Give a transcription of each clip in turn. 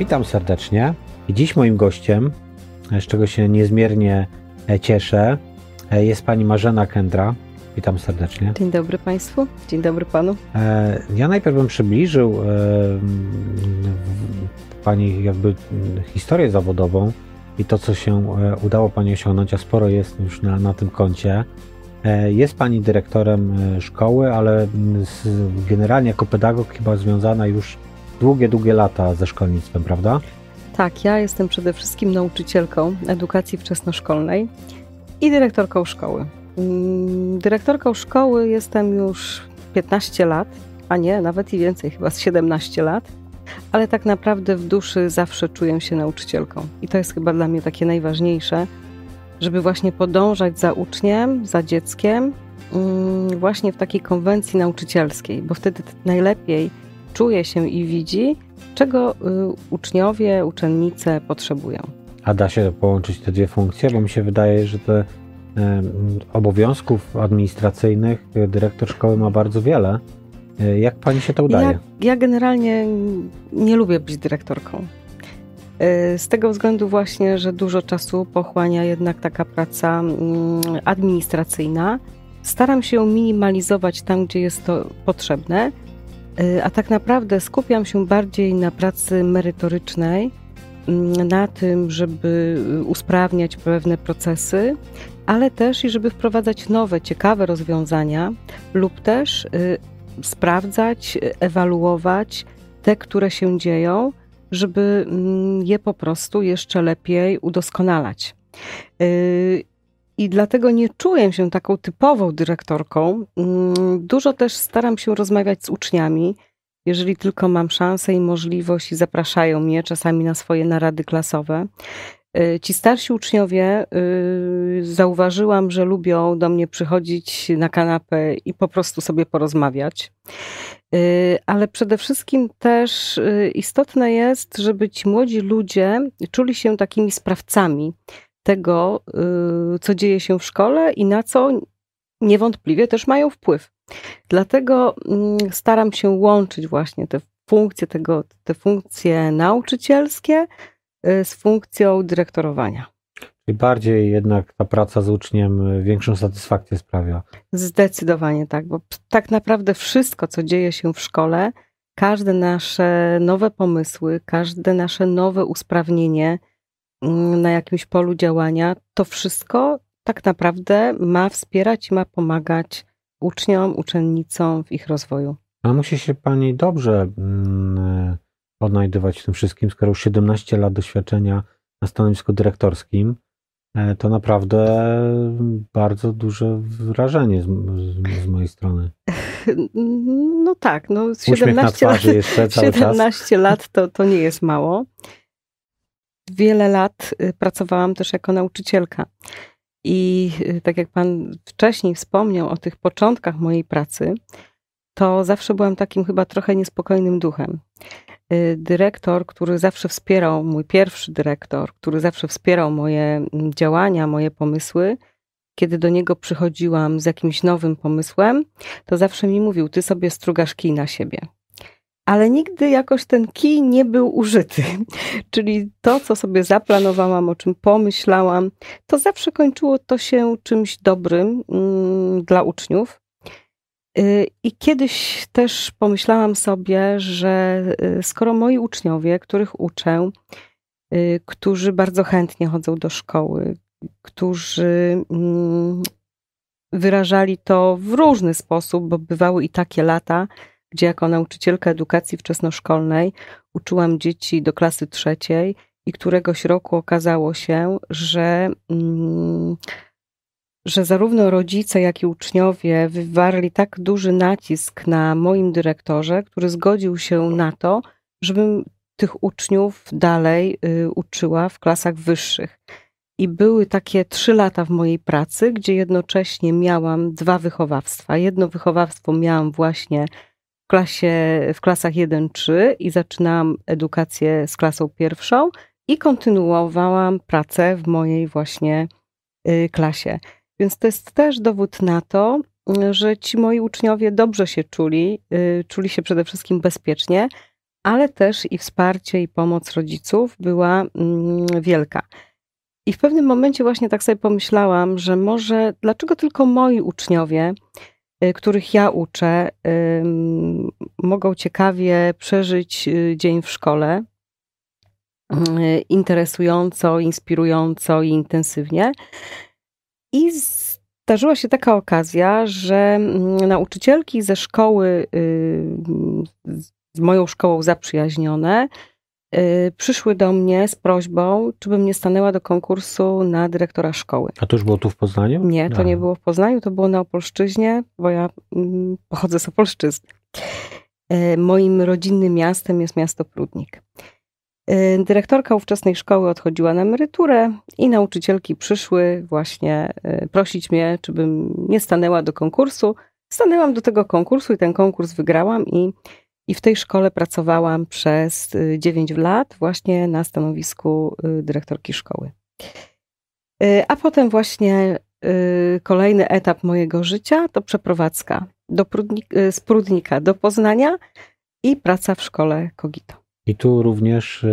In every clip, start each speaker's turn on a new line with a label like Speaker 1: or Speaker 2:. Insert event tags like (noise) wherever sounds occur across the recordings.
Speaker 1: Witam serdecznie. I dziś moim gościem, z czego się niezmiernie e, cieszę, e, jest pani Marzena Kędra. Witam serdecznie.
Speaker 2: Dzień dobry Państwu, dzień dobry Panu.
Speaker 1: E, ja najpierw bym przybliżył Pani jakby historię zawodową i to, co się udało Pani osiągnąć, a sporo jest już na, na tym koncie. Jest Pani dyrektorem szkoły, ale generalnie jako pedagog chyba związana już długie, długie lata ze szkolnictwem, prawda?
Speaker 2: Tak, ja jestem przede wszystkim nauczycielką edukacji wczesnoszkolnej i dyrektorką szkoły. Mm, dyrektorką szkoły jestem już 15 lat, a nie, nawet i więcej, chyba z 17 lat, ale tak naprawdę w duszy zawsze czuję się nauczycielką. I to jest chyba dla mnie takie najważniejsze, żeby właśnie podążać za uczniem, za dzieckiem, mm, właśnie w takiej konwencji nauczycielskiej, bo wtedy najlepiej czuje się i widzi, czego y, uczniowie, uczennice potrzebują.
Speaker 1: A da się połączyć te dwie funkcje? Bo mi się wydaje, że te obowiązków administracyjnych dyrektor szkoły ma bardzo wiele. E, jak pani się to udaje?
Speaker 2: Ja, ja generalnie nie lubię być dyrektorką. Z tego względu właśnie, że dużo czasu pochłania jednak taka praca mm, administracyjna. Staram się ją minimalizować tam, gdzie jest to potrzebne, a tak naprawdę skupiam się bardziej na pracy merytorycznej, mm, na tym, żeby usprawniać pewne procesy, ale też i żeby wprowadzać nowe, ciekawe rozwiązania lub też y, sprawdzać, ewaluować te, które się dzieją, żeby mm, je po prostu jeszcze lepiej udoskonalać. I dlatego nie czuję się taką typową dyrektorką. Mm, dużo też staram się rozmawiać z uczniami, jeżeli tylko mam szansę i możliwość, i zapraszają mnie czasami na swoje narady klasowe. Y, ci starsi uczniowie y, zauważyłam, że lubią do mnie przychodzić na kanapę i po prostu sobie porozmawiać. Y, ale przede wszystkim też istotne jest, żeby ci młodzi ludzie czuli się takimi sprawcami tego, y, co dzieje się w szkole i na co niewątpliwie też mają wpływ. Dlatego mm, staram się łączyć właśnie te funkcje, tego, te funkcje nauczycielskie y, z funkcją dyrektorowania.
Speaker 1: Czyli bardziej jednak ta praca z uczniem y, większą satysfakcję sprawia.
Speaker 2: Zdecydowanie tak, bo tak naprawdę wszystko, co dzieje się w szkole, każde nasze nowe pomysły, każde nasze nowe usprawnienie, na jakimś polu działania, to wszystko tak naprawdę ma wspierać i ma pomagać uczniom, uczennicom w ich rozwoju.
Speaker 1: A musi się Pani dobrze mm, odnajdywać w tym wszystkim, skoro już 17 lat doświadczenia na stanowisku dyrektorskim, e, to naprawdę bardzo duże wrażenie z, z, z mojej strony. (laughs)
Speaker 2: No tak, no 17 lat, 17 lat to, to nie jest mało wiele lat y, pracowałam też jako nauczycielka. I y, tak jak Pan wcześniej wspomniał o tych początkach mojej pracy, to zawsze byłam takim chyba trochę niespokojnym duchem. Y, dyrektor, który zawsze wspierał, mój pierwszy dyrektor, który zawsze wspierał moje mm, działania, moje pomysły, kiedy do niego przychodziłam z jakimś nowym pomysłem, to zawsze mi mówił: Ty sobie strugasz kij na siebie ale nigdy jakoś ten kij nie był użyty. (laughs) Czyli to, co sobie zaplanowałam, o czym pomyślałam, to zawsze kończyło to się czymś dobrym mm, dla uczniów. Y, I kiedyś też pomyślałam sobie, że y, skoro moi uczniowie, których uczę, y, którzy bardzo chętnie chodzą do szkoły, którzy mm, wyrażali to w różny sposób, bo bywały i takie lata, gdzie jako nauczycielka edukacji wczesnoszkolnej uczyłam dzieci do klasy trzeciej i któregoś roku okazało się, że, mm, że zarówno rodzice, jak i uczniowie wywarli tak duży nacisk na moim dyrektorze, który zgodził się na to, żebym tych uczniów dalej y, uczyła w klasach wyższych. I były takie trzy lata w mojej pracy, gdzie jednocześnie miałam dwa wychowawstwa. Jedno wychowawstwo miałam właśnie klasie, w klasach 1-3 i zaczynałam edukację z klasą pierwszą i kontynuowałam pracę w mojej właśnie y, klasie. Więc to jest też dowód na to, że ci moi uczniowie dobrze się czuli, y, czuli się przede wszystkim bezpiecznie, ale też i wsparcie i pomoc rodziców była mm, wielka. I w pewnym momencie właśnie tak sobie pomyślałam, że może dlaczego tylko moi uczniowie, których ja uczę, mogą ciekawie przeżyć y, dzień w szkole, y, interesująco, inspirująco i intensywnie. I zdarzyła się taka okazja, że mm, nauczycielki ze szkoły, z moją szkołą zaprzyjaźnione, Y, przyszły do mnie z prośbą, czy bym nie stanęła do konkursu na dyrektora szkoły.
Speaker 1: A to już było tu w Poznaniu?
Speaker 2: Nie, to nie było w Poznaniu, to było na Opolszczyźnie, bo ja mm, pochodzę z Opolszczyzny. Y, moim rodzinnym miastem jest miasto Prudnik. Y, dyrektorka ówczesnej szkoły odchodziła na emeryturę i nauczycielki przyszły właśnie prosić mnie, czy bym nie stanęła do konkursu. Stanęłam do tego konkursu i ten konkurs wygrałam i i w tej szkole pracowałam przez 9 y, lat, właśnie na stanowisku y, dyrektorki szkoły. Y, a potem właśnie kolejny etap mojego życia to przeprowadzka do Prudnik, z Prudnika do Poznania i praca w szkole Kogito.
Speaker 1: I tu również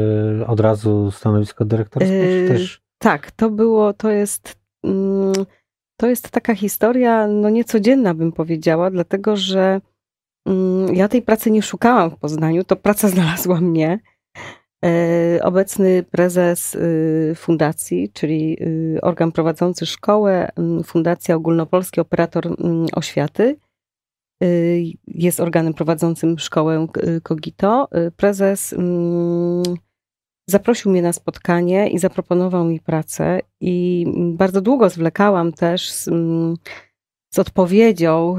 Speaker 1: od razu stanowisko dyrektorskie? też...
Speaker 2: Tak, to było, to jest, mm, to jest taka historia, no niecodzienna bym powiedziała, dlatego że ja tej pracy nie szukałam w Poznaniu, to praca (laughs) znalazła mnie. E, obecny prezes y, fundacji, czyli y, organ prowadzący szkołę, mm, Fundacja Ogólnopolski Operator mm, Oświaty, y, jest organem prowadzącym szkołę Kogito. Prezes zaprosił mnie na spotkanie i zaproponował mi pracę, i bardzo długo zwlekałam też z, odpowiedzią,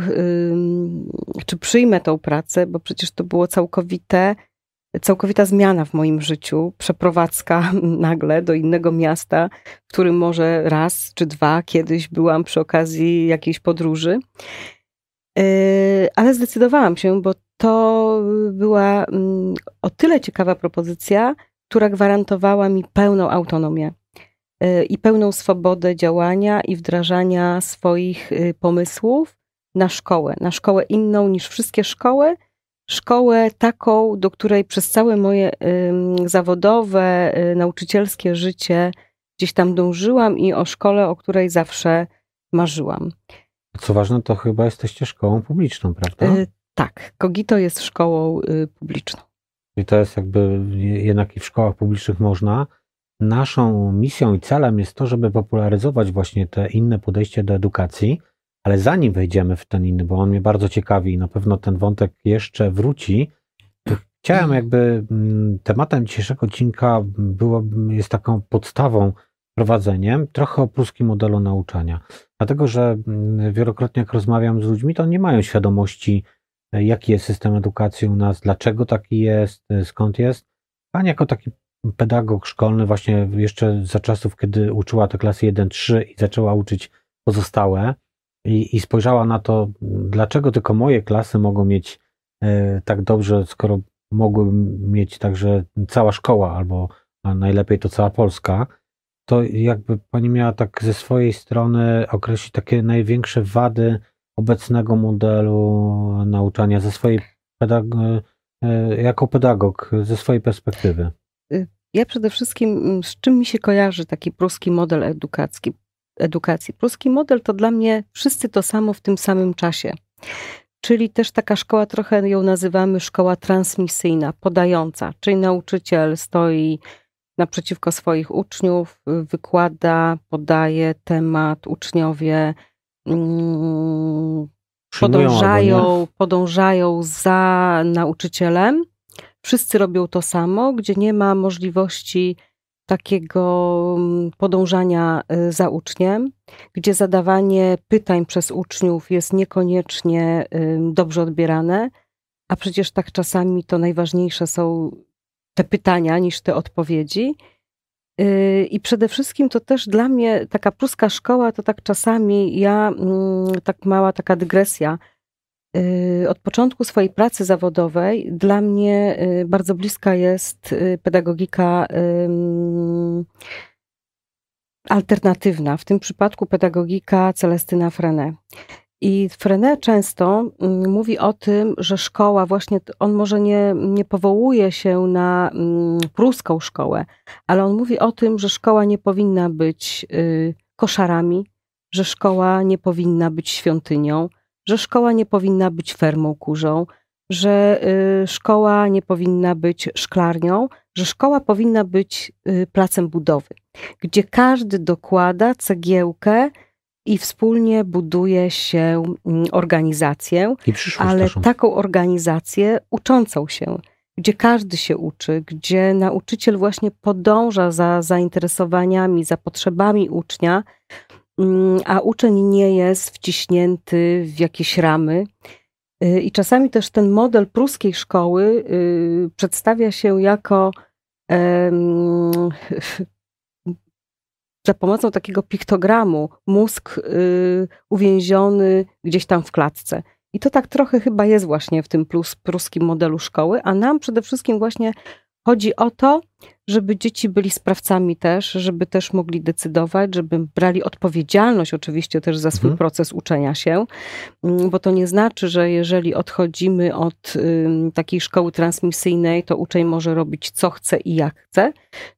Speaker 2: czy przyjmę tą pracę, bo przecież to było całkowite, całkowita zmiana w moim życiu, przeprowadzka (laughs) nagle do innego miasta, w którym może raz czy dwa kiedyś byłam przy okazji jakiejś podróży. Y, ale zdecydowałam się, bo to była mm, o tyle ciekawa propozycja, która gwarantowała mi pełną autonomię i pełną swobodę działania i wdrażania swoich y, pomysłów na szkołę, na szkołę inną niż wszystkie szkoły, szkołę taką, do której przez całe moje zawodowe, y, nauczycielskie życie gdzieś tam dążyłam i o szkole, o której zawsze marzyłam.
Speaker 1: Co ważne, to chyba jesteście szkołą publiczną, prawda? Y,
Speaker 2: tak, Kogito jest szkołą publiczną.
Speaker 1: I to jest jakby jednak i w szkołach publicznych można Naszą misją i celem jest to, żeby popularyzować właśnie te inne podejście do edukacji, ale zanim wejdziemy w ten inny, bo on mnie bardzo ciekawi i na pewno ten wątek jeszcze wróci, chciałem jakby mm, tematem dzisiejszego odcinka było, jest taką podstawą, prowadzeniem trochę o pruskim modelu nauczania. Dlatego, że mm, wielokrotnie jak rozmawiam z ludźmi, to nie mają świadomości, jaki jest system edukacji u nas, dlaczego taki jest, skąd jest. Pan jako taki pedagog szkolny właśnie jeszcze za czasów, kiedy uczyła te klasy 1-3 i zaczęła uczyć pozostałe i, i spojrzała na to, dlaczego tylko moje klasy mogą mieć e, tak dobrze, skoro mogły mieć także cała szkoła albo a najlepiej to cała Polska, to jakby pani miała tak ze swojej strony określić takie największe wady obecnego modelu nauczania ze swojej pedag- e, jako pedagog, ze swojej perspektywy.
Speaker 2: Y, ja przede wszystkim, mm, z czym mi się kojarzy taki pruski model edukacji? edukacji. Pruski model to dla mnie wszyscy to samo w tym samym czasie. Czyli też taka szkoła, trochę ją nazywamy szkoła transmisyjna, podająca, czyli nauczyciel stoi naprzeciwko swoich uczniów, wykłada, podaje temat, uczniowie mm, podążają, podążają za nauczycielem wszyscy robią to samo, gdzie nie ma możliwości takiego mm, podążania y, za uczniem, gdzie zadawanie pytań przez uczniów jest niekoniecznie dobrze odbierane, a przecież tak czasami to najważniejsze są te pytania niż te odpowiedzi. Y, I przede wszystkim to też dla mnie taka pruska szkoła, to tak czasami ja, mm, tak mała taka dygresja, od początku swojej pracy zawodowej dla mnie y, bardzo bliska jest y, pedagogika alternatywna, w tym przypadku pedagogika Celestyna Frene. I Frenet często mówi o tym, że szkoła, właśnie on może nie, nie powołuje się na pruską szkołę, ale on mówi o tym, że szkoła nie powinna być y, koszarami, że szkoła nie powinna być świątynią, że szkoła nie powinna być fermą kurzą, że y, szkoła nie powinna być szklarnią, że szkoła powinna być y, placem budowy, gdzie każdy dokłada cegiełkę i wspólnie buduje się mm, organizację, ale naszą. taką organizację uczącą się, gdzie każdy się uczy, gdzie nauczyciel właśnie podąża za zainteresowaniami, za potrzebami ucznia, a uczeń nie jest wciśnięty w jakieś ramy. Y, I czasami też ten model pruskiej szkoły y, przedstawia się jako (laughs) za pomocą takiego piktogramu mózg y, uwięziony gdzieś tam w klatce. I to tak trochę chyba jest właśnie w tym plus, pruskim modelu szkoły, a nam przede wszystkim właśnie chodzi o to, żeby dzieci byli sprawcami też, żeby też mogli decydować, żeby brali odpowiedzialność oczywiście też za swój mhm. proces uczenia się, mm, bo to nie znaczy, że jeżeli odchodzimy od y, takiej szkoły transmisyjnej, to uczeń może robić co chce i jak chce,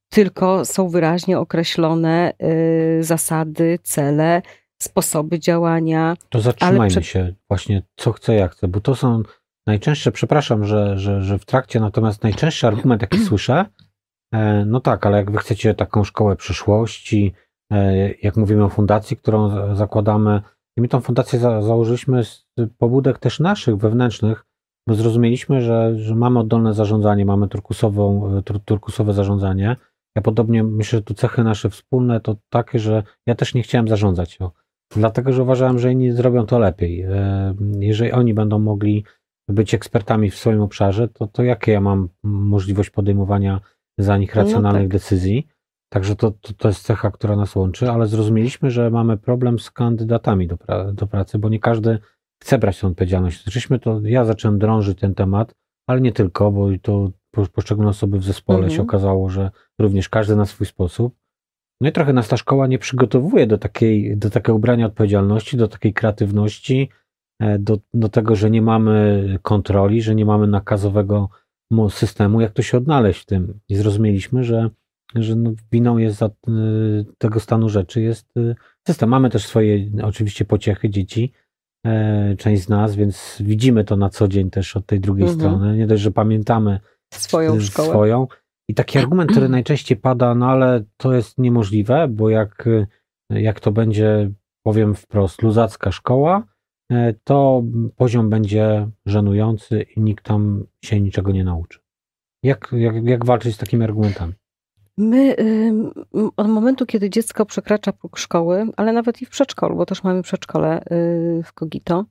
Speaker 2: tylko są wyraźnie określone y, zasady, cele, sposoby działania.
Speaker 1: To zatrzymajmy prze... się właśnie, co chcę, jak chcę, bo to są najczęstsze, przepraszam, że, że, że w trakcie, natomiast najczęstszy argument, jaki słyszę, e, no tak, ale jak wy chcecie taką szkołę przyszłości, e, jak mówimy o fundacji, którą zakładamy, i my tą fundację za, założyliśmy z pobudek też naszych, wewnętrznych, bo zrozumieliśmy, że, że mamy oddolne zarządzanie, mamy turkusową, e, turkusowe zarządzanie, ja podobnie myślę, że tu cechy nasze wspólne to takie, że ja też nie chciałem zarządzać. O, dlatego, że uważałem, że inni zrobią to lepiej. Jeżeli oni będą mogli być ekspertami w swoim obszarze, to, to jakie ja mam możliwość podejmowania za nich no racjonalnych no tak. decyzji? Także to, to, to jest cecha, która nas łączy, ale zrozumieliśmy, że mamy problem z kandydatami do, pra do pracy, bo nie każdy chce brać tę odpowiedzialność. Zaczęliśmy to, ja zacząłem drążyć ten temat, ale nie tylko, bo to poszczególne osoby w zespole mhm. się okazało, że również każdy na swój sposób. No i trochę nas ta szkoła nie przygotowuje do takiej, do takiego ubrania odpowiedzialności, do takiej kreatywności, do, do tego, że nie mamy kontroli, że nie mamy nakazowego systemu, jak to się odnaleźć w tym. I zrozumieliśmy, że, że no winą jest za e, tego stanu rzeczy jest e, system. Mamy też swoje oczywiście pociechy dzieci, część z nas, więc widzimy to na co dzień też od tej drugiej mhm. strony. Nie dość, że pamiętamy
Speaker 2: swoją szkołę.
Speaker 1: Swoją. I taki argument, który (clears throat) najczęściej pada, no ale to jest niemożliwe, bo jak, jak to będzie, powiem wprost, luzacka szkoła, e, to poziom będzie żenujący i nikt tam się niczego nie nauczy. Jak, jak, jak walczyć z takimi argumentami?
Speaker 2: My od momentu, kiedy dziecko przekracza próg szkoły, ale nawet i w przedszkolu, bo też mamy przedszkole y, w Kogito,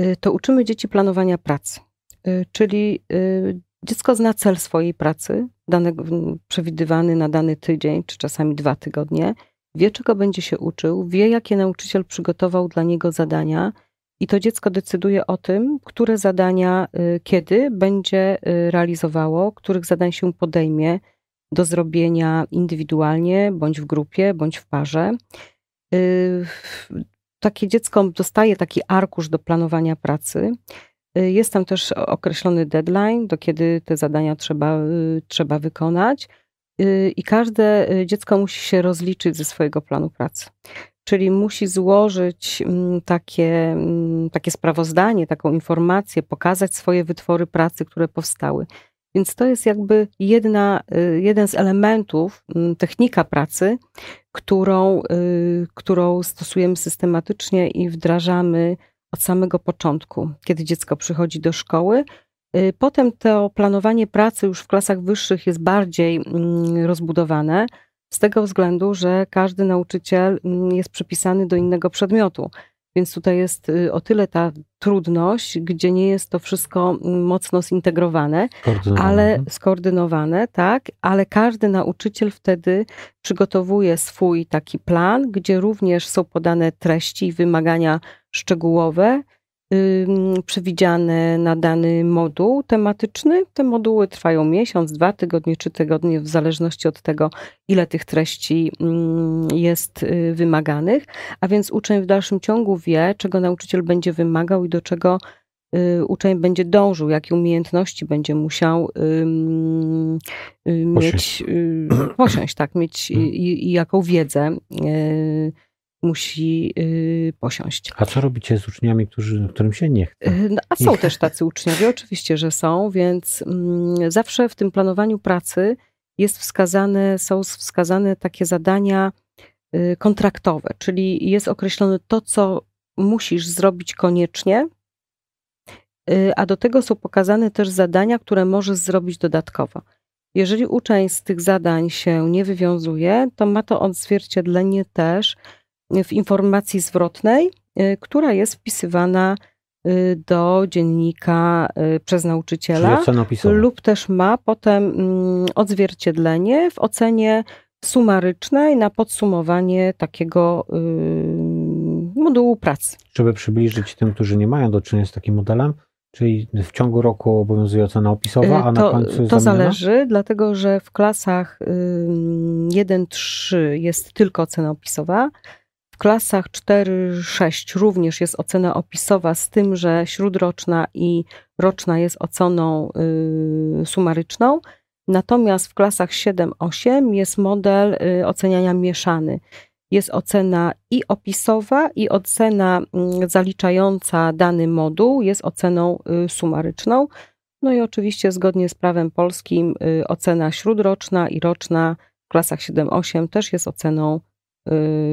Speaker 2: y, to uczymy dzieci planowania pracy. Y, czyli Dziecko zna cel swojej pracy, dany, przewidywany na dany tydzień, czy czasami dwa tygodnie, wie, czego będzie się uczył, wie, jakie nauczyciel przygotował dla niego zadania, i to dziecko decyduje o tym, które zadania y, kiedy będzie y, realizowało, których zadań się podejmie do zrobienia indywidualnie, bądź w grupie, bądź w parze. Y, takie dziecko dostaje taki arkusz do planowania pracy jest tam też określony deadline, do kiedy te zadania trzeba, trzeba wykonać, i każde dziecko musi się rozliczyć ze swojego planu pracy. Czyli musi złożyć mm, takie, mm, takie sprawozdanie, taką informację, pokazać swoje wytwory pracy, które powstały. Więc to jest jakby jedna, jeden z elementów, mm, technika pracy, którą, którą stosujemy systematycznie i wdrażamy od samego początku, kiedy dziecko przychodzi do szkoły. Y, potem to planowanie pracy już w klasach wyższych jest bardziej rozbudowane, z tego względu, że każdy nauczyciel mm, jest przypisany do innego przedmiotu. Więc tutaj jest y, o tyle ta trudność, gdzie nie jest to wszystko mm, mocno zintegrowane, ale skoordynowane, tak, ale każdy nauczyciel wtedy przygotowuje swój taki plan, gdzie również są podane treści i wymagania szczegółowe przewidziane na dany moduł tematyczny. Te moduły trwają miesiąc, dwa tygodnie, trzy tygodnie, w zależności od tego, ile tych treści jest y, wymaganych. A więc uczeń w dalszym ciągu wie, czego nauczyciel będzie wymagał i do czego y, uczeń będzie dążył, jakie umiejętności będzie musiał y, mieć, posiąść, tak, mieć i, i jaką wiedzę musi y, posiąść.
Speaker 1: A co robicie z uczniami, którzy, którym się nie chce?
Speaker 2: Y, no, a są też tacy uczniowie, oczywiście, że są, więc mm, zawsze w tym planowaniu pracy jest wskazane, są wskazane takie zadania y, kontraktowe, czyli jest określone to, co musisz zrobić koniecznie, a do tego są pokazane też zadania, które możesz zrobić dodatkowo. Jeżeli uczeń z tych zadań się nie wywiązuje, to ma to odzwierciedlenie też w informacji zwrotnej, y, która jest wpisywana y, do dziennika y, przez nauczyciela lub też ma potem mm, odzwierciedlenie w ocenie sumarycznej na podsumowanie takiego modułu pracy.
Speaker 1: Żeby przybliżyć tym, którzy nie mają do czynienia z takim modelem, czyli w ciągu roku obowiązuje ocena opisowa, a na to, końcu
Speaker 2: To zależy, dlatego że w klasach 1-3 jest tylko ocena opisowa, klasach 4-6 również jest ocena opisowa, z tym, że śródroczna i roczna jest oceną y, sumaryczną. Natomiast w klasach 7-8 jest model y, oceniania mieszany. Jest ocena i opisowa, i ocena y, zaliczająca dany moduł jest oceną y, sumaryczną. No i oczywiście zgodnie z prawem polskim y, ocena śródroczna i roczna w klasach 7-8 też jest oceną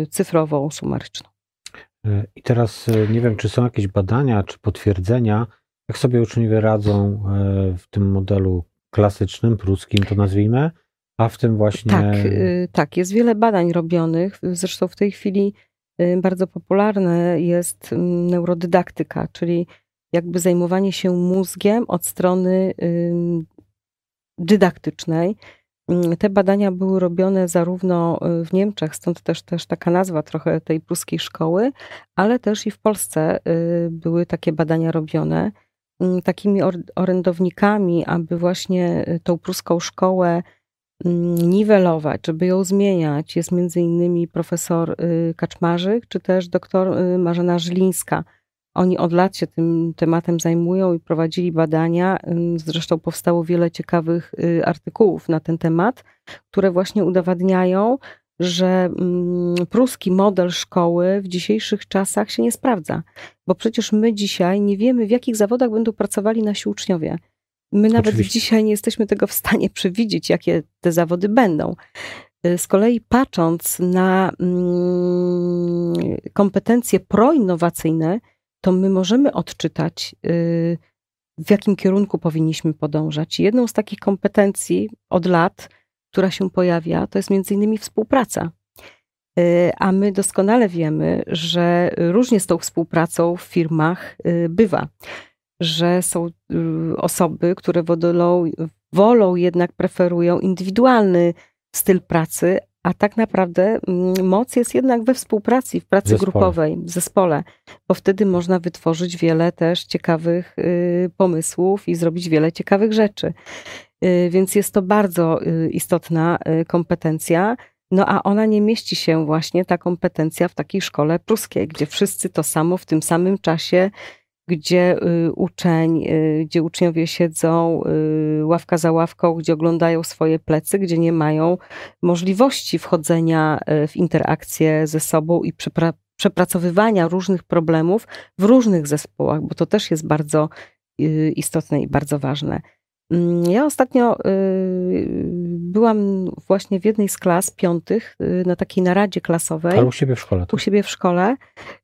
Speaker 2: cyfrową, sumaryczną.
Speaker 1: Y, I teraz y, nie wiem, czy są jakieś badania, czy potwierdzenia, jak sobie uczniowie radzą w tym modelu klasycznym, pruskim to nazwijmy, a w tym właśnie.
Speaker 2: Tak, tak, jest wiele badań robionych. Zresztą w tej chwili bardzo popularne jest mm, neurodydaktyka, czyli jakby zajmowanie się mózgiem od strony dydaktycznej. Mm, te badania były robione zarówno y, w Niemczech, stąd też, też taka nazwa trochę tej pruskiej szkoły, ale też i w Polsce y, były takie badania robione. Mm, takimi orędownikami, aby właśnie y, tą pruską szkołę mm, niwelować, żeby ją zmieniać, jest między innymi profesor Kaczmarzyk, czy też doktor Marzena Żylińska – oni od lat się tym tematem zajmują i prowadzili badania. Zresztą powstało wiele ciekawych y, artykułów na ten temat, które właśnie udowadniają, że pruski model szkoły w dzisiejszych czasach się nie sprawdza. Bo przecież my dzisiaj nie wiemy, w jakich zawodach będą pracowali nasi uczniowie. My nawet Oczywiście. dzisiaj nie jesteśmy tego w stanie przewidzieć, jakie te zawody będą. Y, z kolei patrząc na kompetencje proinnowacyjne, to my możemy odczytać, y, w jakim kierunku powinniśmy podążać. Jedną z takich kompetencji od lat, która się pojawia, to jest między innymi współpraca. Y, a my doskonale wiemy, że różnie z tą współpracą w firmach y, bywa, że są osoby, które wolą, wolą jednak preferują indywidualny styl pracy, a tak naprawdę mm, moc jest jednak we współpracy, w pracy zespole. grupowej, w zespole, bo wtedy można wytworzyć wiele też ciekawych y, pomysłów i zrobić wiele ciekawych rzeczy. Y, więc jest to bardzo y, istotna kompetencja. No a ona nie mieści się właśnie, ta kompetencja w takiej szkole pruskiej, gdzie wszyscy to samo w tym samym czasie gdzie y, uczeń, y, gdzie uczniowie siedzą y, ławka za ławką, gdzie oglądają swoje plecy, gdzie nie mają możliwości wchodzenia w interakcję ze sobą i przepra przepracowywania różnych problemów w różnych zespołach, bo to też jest bardzo istotne i bardzo ważne. Mm, ja ostatnio y, byłam właśnie w jednej z klas piątych y, na takiej naradzie klasowej.
Speaker 1: Ale u siebie w szkole. Tak?
Speaker 2: U siebie w szkole,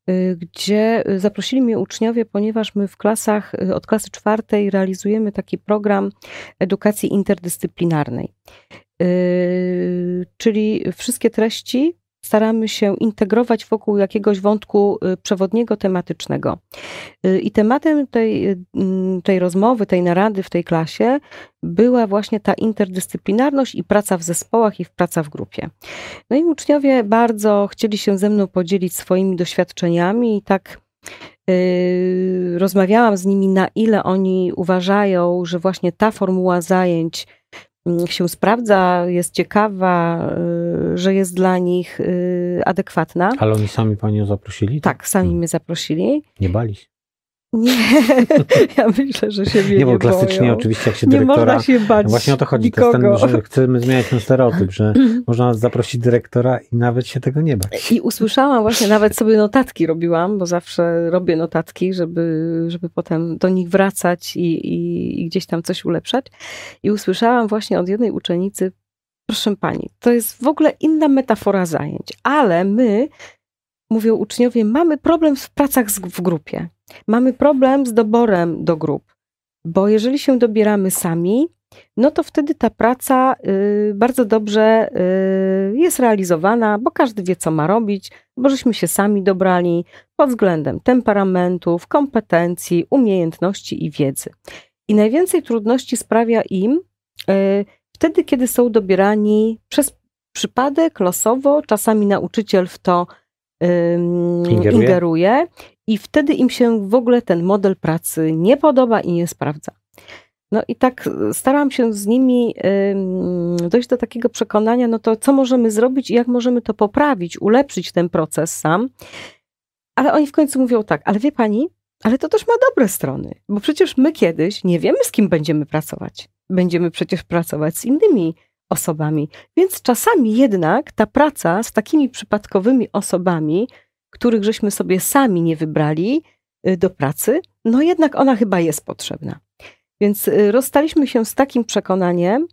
Speaker 2: y, gdzie zaprosili mnie uczniowie, ponieważ my w klasach od klasy czwartej realizujemy taki program edukacji interdyscyplinarnej. Czyli wszystkie treści staramy się integrować wokół jakiegoś wątku y, przewodniego, tematycznego. Y, I tematem tej, y, tej rozmowy, tej narady w tej klasie była właśnie ta interdyscyplinarność i praca w zespołach i praca w grupie. No i uczniowie bardzo chcieli się ze mną podzielić swoimi doświadczeniami i tak Rozmawiałam z nimi, na ile oni uważają, że właśnie ta formuła zajęć się sprawdza, jest ciekawa, że jest dla nich adekwatna.
Speaker 1: Ale oni sami panią zaprosili?
Speaker 2: Tak, sami hmm. mnie zaprosili.
Speaker 1: Nie bali się?
Speaker 2: Nie, (laughs) ja myślę, że się nie,
Speaker 1: nie
Speaker 2: bo
Speaker 1: klasycznie
Speaker 2: boją.
Speaker 1: oczywiście jak się dyrektora...
Speaker 2: Nie można się bać
Speaker 1: Właśnie o to chodzi, to ten, że chcemy zmieniać ten stereotyp, że (clears throat) można zaprosić dyrektora i nawet się tego nie bać.
Speaker 2: I usłyszałam właśnie, nawet sobie notatki robiłam, bo zawsze robię notatki, żeby, żeby potem do nich wracać i, i, i gdzieś tam coś ulepszać. I usłyszałam właśnie od jednej uczennicy, proszę pani, to jest w ogóle inna metafora zajęć, ale my mówią uczniowie, mamy problem w pracach w grupie. Mamy problem z doborem do grup, bo jeżeli się dobieramy sami, no to wtedy ta praca y, bardzo dobrze y, jest realizowana, bo każdy wie, co ma robić, bo żeśmy się sami dobrali pod względem temperamentów, kompetencji, umiejętności i wiedzy. I najwięcej trudności sprawia im y, wtedy, kiedy są dobierani przez przypadek, losowo, czasami nauczyciel w to ingeruje. ingeruje i wtedy im się w ogóle ten model pracy nie podoba i nie sprawdza. No i tak starałam się z nimi dojść do takiego przekonania, no to co możemy zrobić i jak możemy to poprawić, ulepszyć ten proces sam. Ale oni w końcu mówią tak, ale wie pani, ale to też ma dobre strony, bo przecież my kiedyś nie wiemy, z kim będziemy pracować. Będziemy przecież pracować z innymi osobami. Więc czasami jednak ta praca z takimi przypadkowymi osobami, których żeśmy sobie sami nie wybrali y, do pracy, no jednak ona chyba jest potrzebna. Więc y, rozstaliśmy się z takim przekonaniem,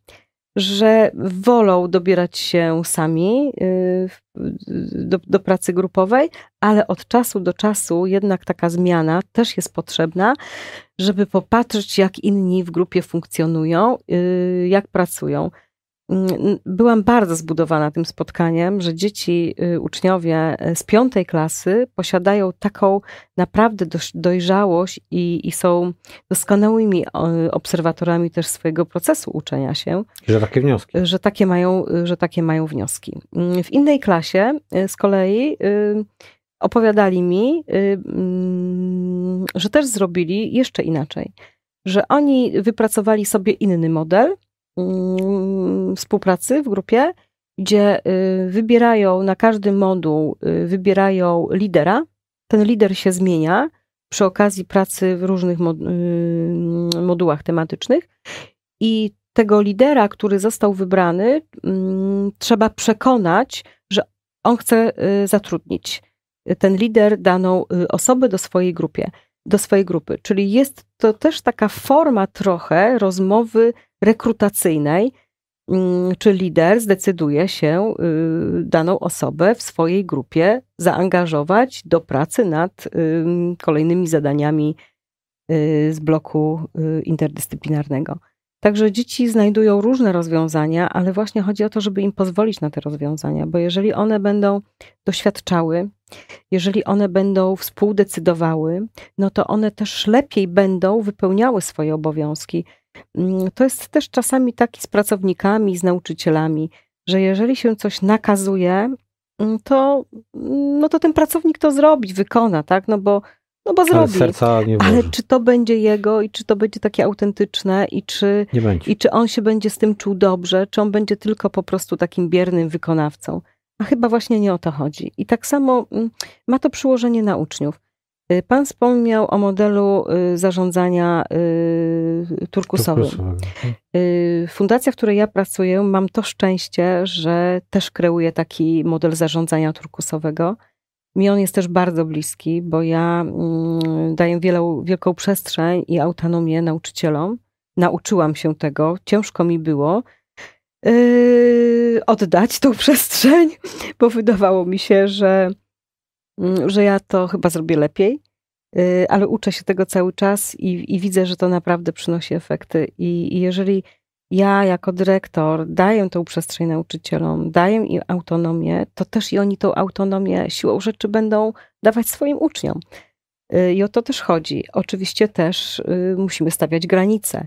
Speaker 2: że wolą dobierać się sami y, do, do, pracy grupowej, ale od czasu do czasu jednak taka zmiana też jest potrzebna, żeby popatrzeć, jak inni w grupie funkcjonują, jak pracują. Mm, byłam bardzo zbudowana tym spotkaniem, że dzieci, y, uczniowie y, z piątej klasy posiadają taką naprawdę dojrzałość i, i są doskonałymi obserwatorami też swojego procesu uczenia się.
Speaker 1: Że takie wnioski.
Speaker 2: Że takie mają, że takie mają wnioski. Mm, w innej klasie y, z kolei opowiadali mi, mm, że też zrobili jeszcze inaczej. Że oni wypracowali sobie inny model, współpracy w grupie, gdzie y, wybierają na każdy moduł, y, wybierają lidera. Ten lider się zmienia przy okazji pracy w różnych y, modułach tematycznych i tego lidera, który został wybrany, mm, trzeba przekonać, że on chce zatrudnić ten lider daną osobę do swojej grupie, do swojej grupy. Czyli jest to też taka forma trochę rozmowy rekrutacyjnej, mm, czy lider zdecyduje się y, daną osobę w swojej grupie zaangażować do pracy nad kolejnymi zadaniami y, z bloku y, interdyscyplinarnego. Także dzieci znajdują różne rozwiązania, ale właśnie chodzi o to, żeby im pozwolić na te rozwiązania, bo jeżeli one będą doświadczały, jeżeli one będą współdecydowały, no to one też lepiej będą wypełniały swoje obowiązki. Mm, to jest też czasami taki z pracownikami, z nauczycielami, że jeżeli się coś nakazuje, mm, to, mm, no to ten pracownik to zrobi, wykona, tak? No bo, no bo zrobi.
Speaker 1: serca nie
Speaker 2: Ale czy to będzie jego i czy to będzie takie autentyczne i czy, i czy on się będzie z tym czuł dobrze, czy on będzie tylko po prostu takim biernym wykonawcą. A chyba właśnie nie o to chodzi. I tak samo ma to przyłożenie na uczniów. Y, pan wspomniał o modelu y, zarządzania y, turkusowym. Fundacja, w której ja pracuję, mam to szczęście, że też kreuje taki model zarządzania turkusowego. Mi on jest też bardzo bliski, bo ja mm, daję wielą, wielką przestrzeń i autonomię nauczycielom. Nauczyłam się tego, ciężko mi było oddać tą (laughs) przestrzeń, bo wydawało mi się, że że ja to chyba zrobię lepiej, y, ale uczę się tego cały czas i, i widzę, że to naprawdę przynosi efekty. I, I, jeżeli ja jako dyrektor daję tą przestrzeń nauczycielom, daję im autonomię, to też i oni tą autonomię siłą rzeczy będą dawać swoim uczniom. Y, I o to też chodzi. Oczywiście też y, musimy stawiać granice.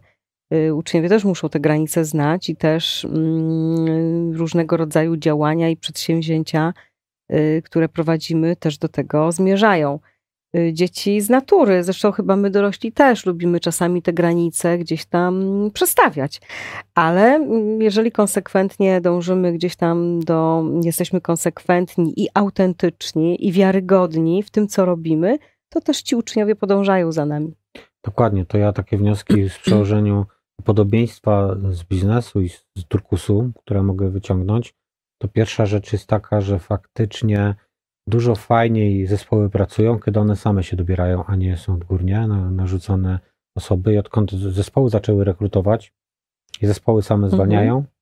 Speaker 2: Uczniowie też muszą te granice znać i też mm, różnego rodzaju działania i przedsięwzięcia które prowadzimy, też do tego zmierzają. y, dzieci z natury. Zresztą chyba my dorośli też lubimy czasami te granice gdzieś tam przestawiać. Ale mm, jeżeli konsekwentnie dążymy gdzieś tam do, jesteśmy konsekwentni i autentyczni i wiarygodni w tym, co robimy, to też ci uczniowie podążają za nami.
Speaker 1: Dokładnie, to ja takie wnioski w przełożeniu podobieństwa z biznesu i z turkusu, które mogę wyciągnąć, to pierwsza rzecz jest taka, że faktycznie dużo fajniej zespoły pracują, kiedy one same się dobierają, a nie są odgórnie narzucone osoby. I odkąd zespoły zaczęły rekrutować i zespoły same mhm. zwalniają, mhm.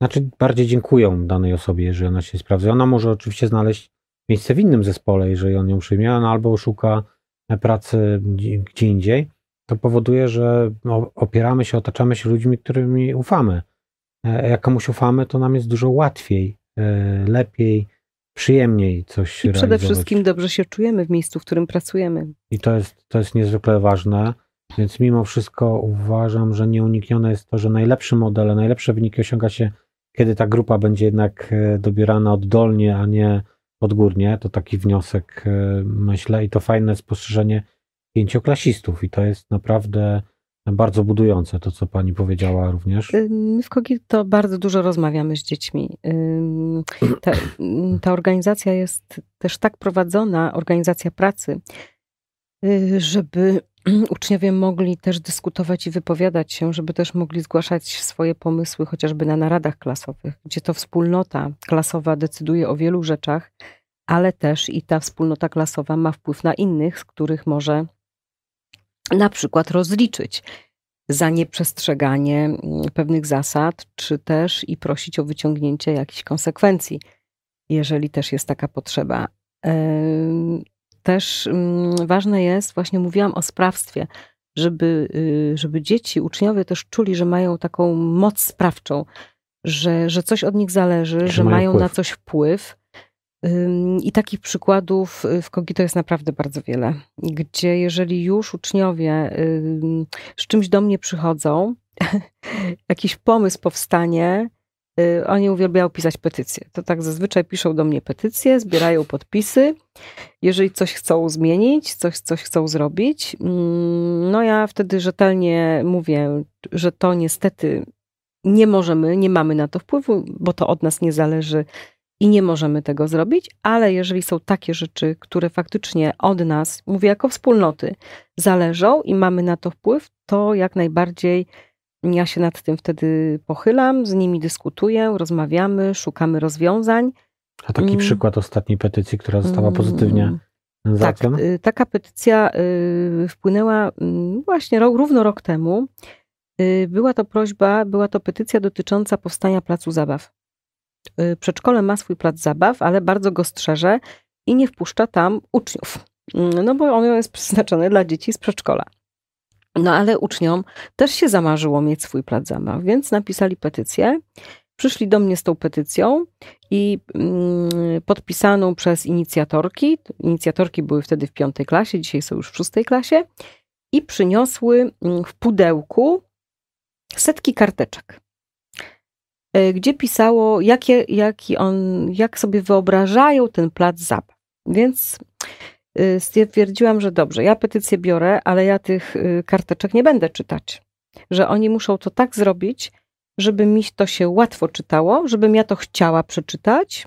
Speaker 1: znaczy bardziej dziękują danej osobie, jeżeli ona się sprawdza. Ona może oczywiście znaleźć miejsce w innym zespole, jeżeli on ją przyjmie, no, albo szuka pracy gdzie indziej. To powoduje, że opieramy się, otaczamy się ludźmi, którymi ufamy. E, jak komuś ufamy, to nam jest dużo łatwiej, e, lepiej, przyjemniej coś
Speaker 2: I przede wszystkim dobrze się czujemy w miejscu, w którym pracujemy.
Speaker 1: I to jest, to jest niezwykle ważne. Więc mimo wszystko uważam, że nieuniknione jest to, że najlepsze modele, najlepsze wyniki osiąga się, kiedy ta grupa będzie jednak e, dobierana oddolnie, a nie odgórnie. To taki wniosek myślę i to fajne spostrzeżenie pięcioklasistów i to jest naprawdę bardzo budujące, to co pani powiedziała również.
Speaker 2: My w Kogi to bardzo dużo rozmawiamy z dziećmi. Ta, ta organizacja jest też tak prowadzona, organizacja pracy, y, żeby (clears throat) uczniowie mogli też dyskutować i wypowiadać się, żeby też mogli zgłaszać swoje pomysły, chociażby na naradach klasowych, gdzie to wspólnota klasowa decyduje o wielu rzeczach, ale też i ta wspólnota klasowa ma wpływ na innych, z których może na przykład rozliczyć za nieprzestrzeganie mm, pewnych zasad, czy też i prosić o wyciągnięcie jakichś konsekwencji, jeżeli też jest taka potrzeba. Też mm, ważne jest, właśnie mówiłam o sprawstwie, żeby, y, żeby dzieci, uczniowie też czuli, że mają taką moc sprawczą, że, że coś od nich zależy, że, że mają, mają na coś wpływ i takich przykładów y, w Kogito jest naprawdę bardzo wiele, gdzie jeżeli już uczniowie z czymś do mnie przychodzą, (laughs) jakiś pomysł powstanie, y, oni uwielbiają pisać petycje. To tak zazwyczaj piszą do mnie petycje, zbierają podpisy. Jeżeli coś chcą zmienić, coś, coś chcą zrobić, no ja wtedy rzetelnie mówię, że to niestety nie możemy, nie mamy na to wpływu, bo to od nas nie zależy i nie możemy tego zrobić, ale jeżeli są takie rzeczy, które faktycznie od nas, mówię jako wspólnoty, zależą i mamy na to wpływ, to jak najbardziej ja się nad tym wtedy pochylam, z nimi dyskutuję, rozmawiamy, szukamy rozwiązań.
Speaker 1: A taki mm. przykład ostatniej petycji, która została pozytywnie mm.
Speaker 2: tak, y, taka petycja y, wpłynęła mm, właśnie rok, równo rok temu. Y, była to prośba, była to petycja dotycząca powstania placu zabaw. Y, przedszkole ma swój plac zabaw, ale bardzo go strzeże i nie wpuszcza tam uczniów. Mm, no bo on jest przeznaczony dla dzieci z przedszkola. No ale uczniom też się zamarzyło mieć swój plac zabaw, więc napisali petycję. Przyszli do mnie z tą petycją i mm, podpisaną przez inicjatorki. Inicjatorki były wtedy w piątej klasie, dzisiaj są już w szóstej klasie. I przyniosły mm, w pudełku setki karteczek. E, gdzie pisało, jakie, jaki on, jak sobie wyobrażają ten plac zabaw. Więc e, stwierdziłam, że dobrze, ja petycję biorę, ale ja tych e, karteczek nie będę czytać. Że oni muszą to tak zrobić, żeby mi to się łatwo czytało, żebym ja to chciała przeczytać,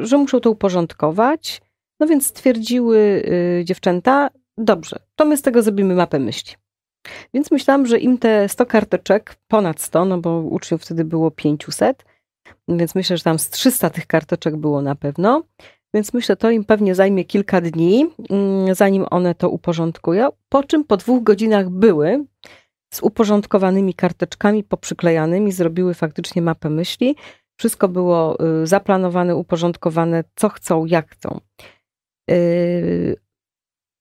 Speaker 2: że muszą to uporządkować. No więc stwierdziły dziewczęta, dobrze, to my z tego zrobimy mapę myśli. Więc myślałam, że im te 100 karteczek, ponad 100, no bo uczniów wtedy było 500, więc myślę, że tam z 300 tych karteczek było na pewno. Więc myślę, to im pewnie zajmie kilka dni, mm, zanim one to uporządkują. Po czym po dwóch godzinach były z uporządkowanymi karteczkami poprzyklejanymi, zrobiły faktycznie mapę myśli. Wszystko było y, zaplanowane, uporządkowane, co chcą, jak chcą.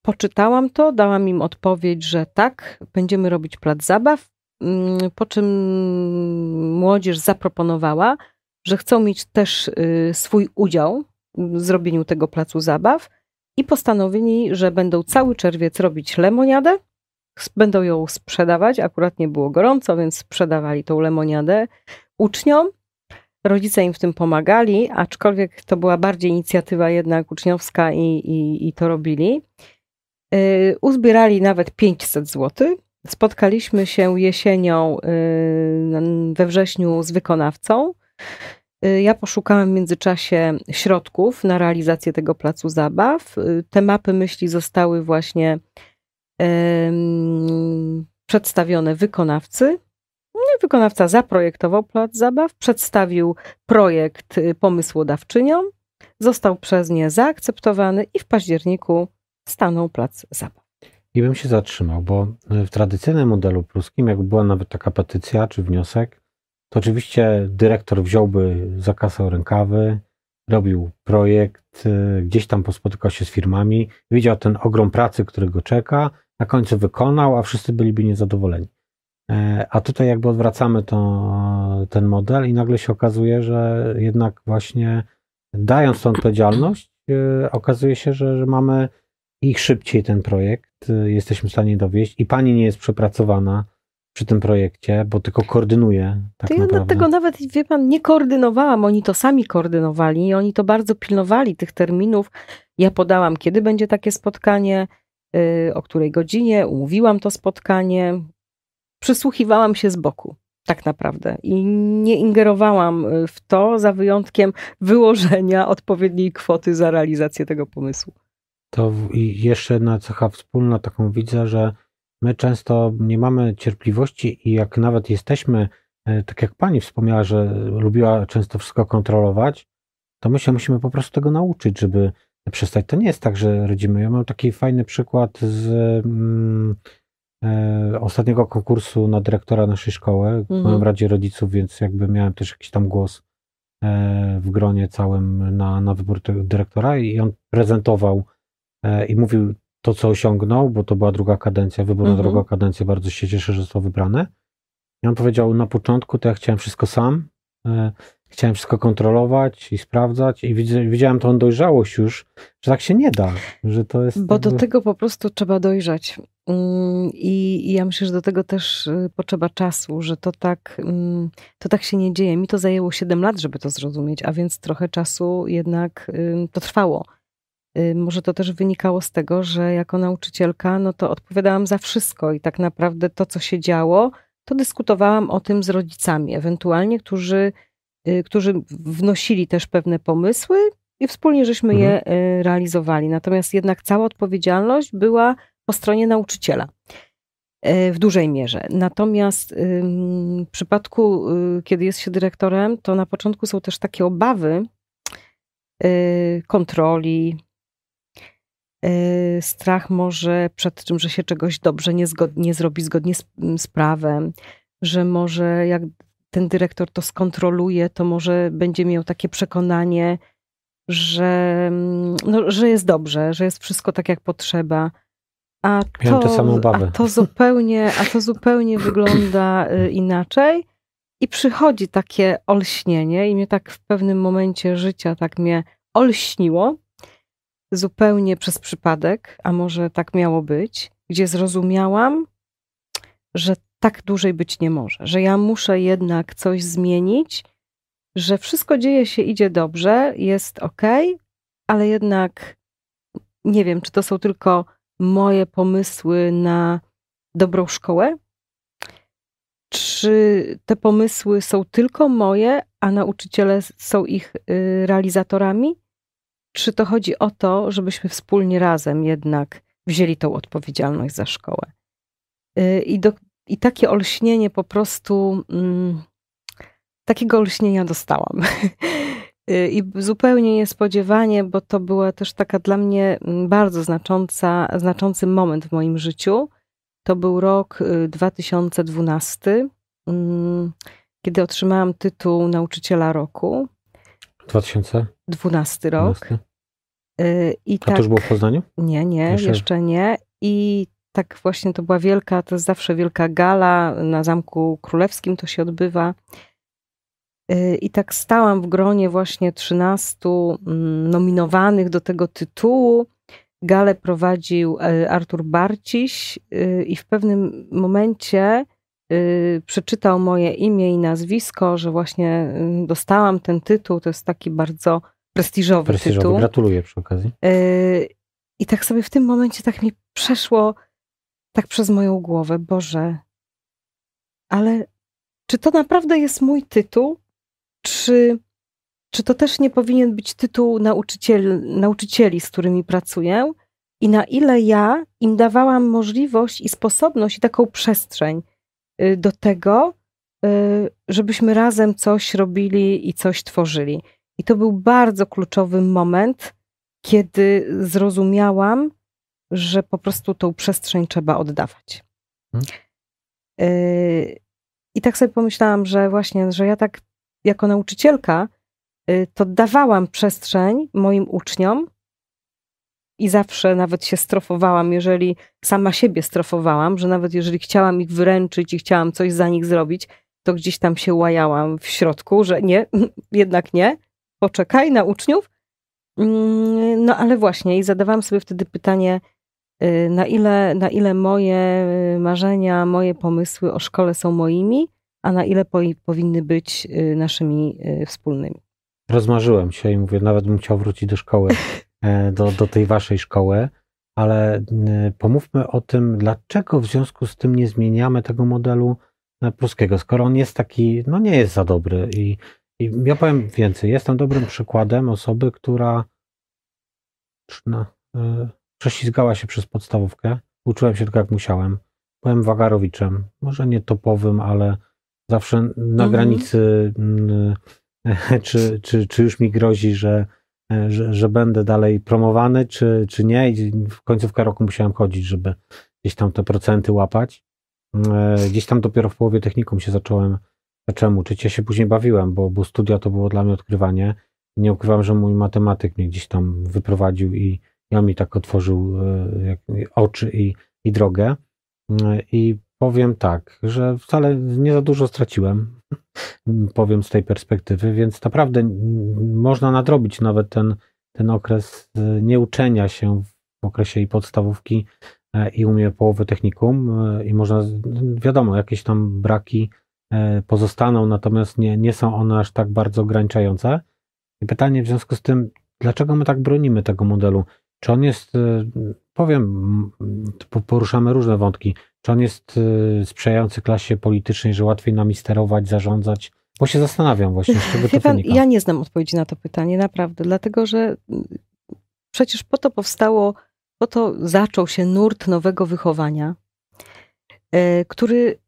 Speaker 2: Poczytałam to, dałam im odpowiedź, że tak, będziemy robić plac zabaw, mm, po czym młodzież zaproponowała, że chcą mieć też y, swój udział w zrobieniu tego placu zabaw i postanowili, że będą cały czerwiec robić lemoniadę, będą ją sprzedawać. Akurat nie było gorąco, więc sprzedawali tą lemoniadę uczniom. Rodzice im w tym pomagali, aczkolwiek to była bardziej inicjatywa jednak uczniowska i, i, i to robili. Y, uzbierali nawet 500 zł. Spotkaliśmy się jesienią y, we wrześniu z wykonawcą. Y, ja poszukałam w międzyczasie środków na realizację tego placu zabaw. Te mapy myśli zostały właśnie przedstawione wykonawcy. No wykonawca zaprojektował plac zabaw, przedstawił projekt pomysłodawczyniom, został przez nie zaakceptowany i w październiku stanął plac zabaw.
Speaker 1: I bym się zatrzymał, bo w tradycyjnym modelu pruskim, jak była nawet taka petycja czy wniosek, to oczywiście dyrektor wziąłby, zakasał rękawy, robił projekt, y, gdzieś tam spotykał się z firmami, widział ten ogrom pracy, który go czeka, na końcu wykonał, a wszyscy byliby niezadowoleni. E, a tutaj jakby odwracamy to, ten model i nagle się okazuje, że jednak właśnie dając tą odpowiedzialność, y, okazuje się, że, że mamy i szybciej ten projekt y, jesteśmy w stanie dowieść i pani nie jest przepracowana przy tym projekcie, bo tylko koordynuje. Tak to ja naprawdę.
Speaker 2: tego nawet, wie pan, nie koordynowałam. Oni to sami koordynowali i oni to bardzo pilnowali tych terminów. Ja podałam, kiedy będzie takie spotkanie, y, o której godzinie, umówiłam to spotkanie. Przysłuchiwałam się z boku tak naprawdę. I nie ingerowałam y, w to, za wyjątkiem wyłożenia odpowiedniej kwoty za realizację tego pomysłu.
Speaker 1: To jeszcze jedna cecha wspólna, taką widzę, że my często nie mamy cierpliwości i jak nawet jesteśmy, e, tak jak pani wspomniała, że lubiła często wszystko kontrolować, to my się musimy po prostu tego nauczyć, żeby przestać. To nie jest tak, że rodzimy. Ja mam taki fajny przykład z mm, e, ostatniego konkursu na dyrektora naszej szkoły. Mhm. Byłem w Radzie Rodziców, więc jakby miałem też jakiś tam głos e, w gronie całym na, na wybór dyrektora i on prezentował i mówił to, co osiągnął, bo to była druga kadencja, wybór mhm. na drugą kadencję, bardzo się cieszę, że został wybrany. I on powiedział, na początku to ja chciałem wszystko sam, e, chciałem wszystko kontrolować i sprawdzać i widziałem tą dojrzałość już, że tak się nie da, że to jest...
Speaker 2: Bo jakby... do tego po prostu trzeba dojrzeć. Mm, I, ja myślę, że do tego też y, potrzeba czasu, że to tak, mm, to tak się nie dzieje. Mi to zajęło 7 lat, żeby to zrozumieć, a więc trochę czasu jednak to trwało. Y, może to też wynikało z tego, że jako nauczycielka, no to odpowiadałam za wszystko i tak naprawdę to, co się działo, to dyskutowałam o tym z rodzicami, ewentualnie, którzy, y, którzy wnosili też pewne pomysły i wspólnie żeśmy mhm. je y, realizowali. Natomiast jednak cała odpowiedzialność była po stronie nauczyciela w dużej mierze. Natomiast w przypadku, kiedy jest się dyrektorem, to na początku są też takie obawy kontroli, strach może przed tym, że się czegoś dobrze nie, nie zrobi zgodnie z, z prawem, że może jak ten dyrektor to skontroluje, to może będzie miał takie przekonanie, że, mm, no, że jest dobrze, że jest wszystko tak, jak potrzeba. A to, a to zupełnie, a to zupełnie (laughs) wygląda y, inaczej. I przychodzi takie olśnienie, i mnie tak w pewnym momencie życia tak mnie olśniło, zupełnie przez przypadek, a może tak miało być, gdzie zrozumiałam, że tak dłużej być nie może, że ja muszę jednak coś zmienić, że wszystko dzieje się, idzie dobrze, jest ok, ale jednak nie wiem, czy to są tylko moje pomysły na dobrą szkołę, czy te pomysły są tylko moje, a nauczyciele są ich y, realizatorami? Czy to chodzi o to, żebyśmy wspólnie razem jednak wzięli tą odpowiedzialność za szkołę. Y, I, do, i takie olśnienie po prostu, mm, takiego olśnienia dostałam. (laughs) Y, I zupełnie niespodziewanie, bo to była też taka dla mnie mm, bardzo znacząca, znaczący moment w moim życiu. To był rok 2012, y, mm, kiedy otrzymałam tytuł nauczyciela roku.
Speaker 1: 2012
Speaker 2: rok. 12.
Speaker 1: Y, I A tak, to już było w Poznaniu?
Speaker 2: Nie, nie, jeszcze... jeszcze nie. I tak właśnie to była wielka, to jest zawsze wielka gala na Zamku Królewskim to się odbywa. Y, I tak stałam w gronie właśnie 13 mm, nominowanych do tego tytułu. Galę prowadził y, Artur Barciś i w pewnym momencie y, przeczytał moje imię i nazwisko, że właśnie y, dostałam ten tytuł. To jest taki bardzo prestiżowy, prestiżowy. tytuł.
Speaker 1: Gratuluję przy okazji.
Speaker 2: Y, I tak sobie w tym momencie tak mi przeszło tak przez moją głowę, Boże, ale czy to naprawdę jest mój tytuł? Czy, czy to też nie powinien być tytuł nauczyciel, nauczycieli, z którymi pracuję? I na ile ja im dawałam możliwość i sposobność i taką przestrzeń y, do tego, y, żebyśmy razem coś robili i coś tworzyli. I to był bardzo kluczowy moment, kiedy zrozumiałam, że po prostu tą przestrzeń trzeba oddawać. Hmm. I tak sobie pomyślałam, że właśnie, że ja tak jako nauczycielka y, to dawałam przestrzeń moim uczniom i zawsze nawet się strofowałam, jeżeli sama siebie strofowałam, że nawet jeżeli chciałam ich wyręczyć i chciałam coś za nich zrobić, to gdzieś tam się łajałam w środku, że nie, (laughs) jednak nie, poczekaj na uczniów. Mm, no ale właśnie i zadawałam sobie wtedy pytanie, y, na ile, na ile moje marzenia, moje pomysły o szkole są moimi, a na ile po, powinny być y, naszymi y, wspólnymi.
Speaker 1: Rozmarzyłem się i mówię, nawet bym chciał wrócić do szkoły, (laughs) e, do, do tej waszej szkoły, ale pomówmy o tym, dlaczego w związku z tym nie zmieniamy tego modelu e, pruskiego, skoro on jest taki, no nie jest za dobry. I, i ja powiem więcej, jestem dobrym przykładem osoby, która no, prześlizgała się przez podstawówkę, uczyłem się tylko jak musiałem. Byłem wagarowiczem, może nie topowym, ale zawsze na mhm. granicy, mm, (laughs) czy, czy, czy już mi grozi, że, że, że, będę dalej promowany, czy, czy nie. I w końcówkę roku musiałem chodzić, żeby gdzieś tam te procenty łapać. E, gdzieś tam dopiero w połowie technikum się zacząłem, zacząłem uczyć. Ja się później bawiłem, bo, bo studia to było dla mnie odkrywanie. Nie ukrywam, że mój matematyk mnie gdzieś tam wyprowadził i ja mi tak otworzył e, oczy i, i drogę. E, I powiem tak, że wcale nie za dużo straciłem, (laughs) powiem z tej perspektywy, więc naprawdę można nadrobić nawet ten, ten okres e, nieuczenia się w okresie i podstawówki i umie połowę technikum i można, wiadomo, jakieś tam braki pozostaną, natomiast nie, nie są one aż tak bardzo ograniczające. I pytanie w związku z tym, dlaczego my tak bronimy tego modelu? Czy on jest, powiem, poruszamy różne wątki, czy on jest y, sprzyjający klasie politycznej, że łatwiej nami sterować, zarządzać? Bo się zastanawiam właśnie, z czego to wynika.
Speaker 2: Ja nie znam odpowiedzi na to pytanie, naprawdę, dlatego że przecież po to powstało, po to zaczął się nurt nowego wychowania, który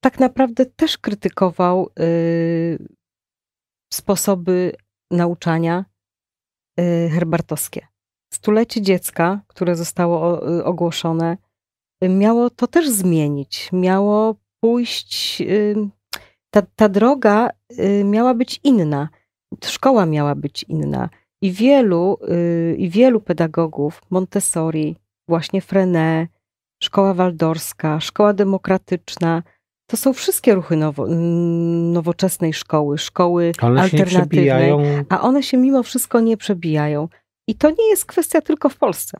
Speaker 2: tak naprawdę też krytykował y, sposoby nauczania herbartowskie. Stulecie dziecka, które zostało ogłoszone, miało to też zmienić. Miało pójść, ta, ta droga y, miała być inna. Szkoła miała być inna. I wielu, y, i wielu pedagogów, Montessori, właśnie Frenet, szkoła waldorska, szkoła demokratyczna, to są wszystkie ruchy nowo, nowoczesnej szkoły, szkoły one alternatywnej, a one się mimo wszystko nie przebijają. I to nie jest kwestia tylko w Polsce.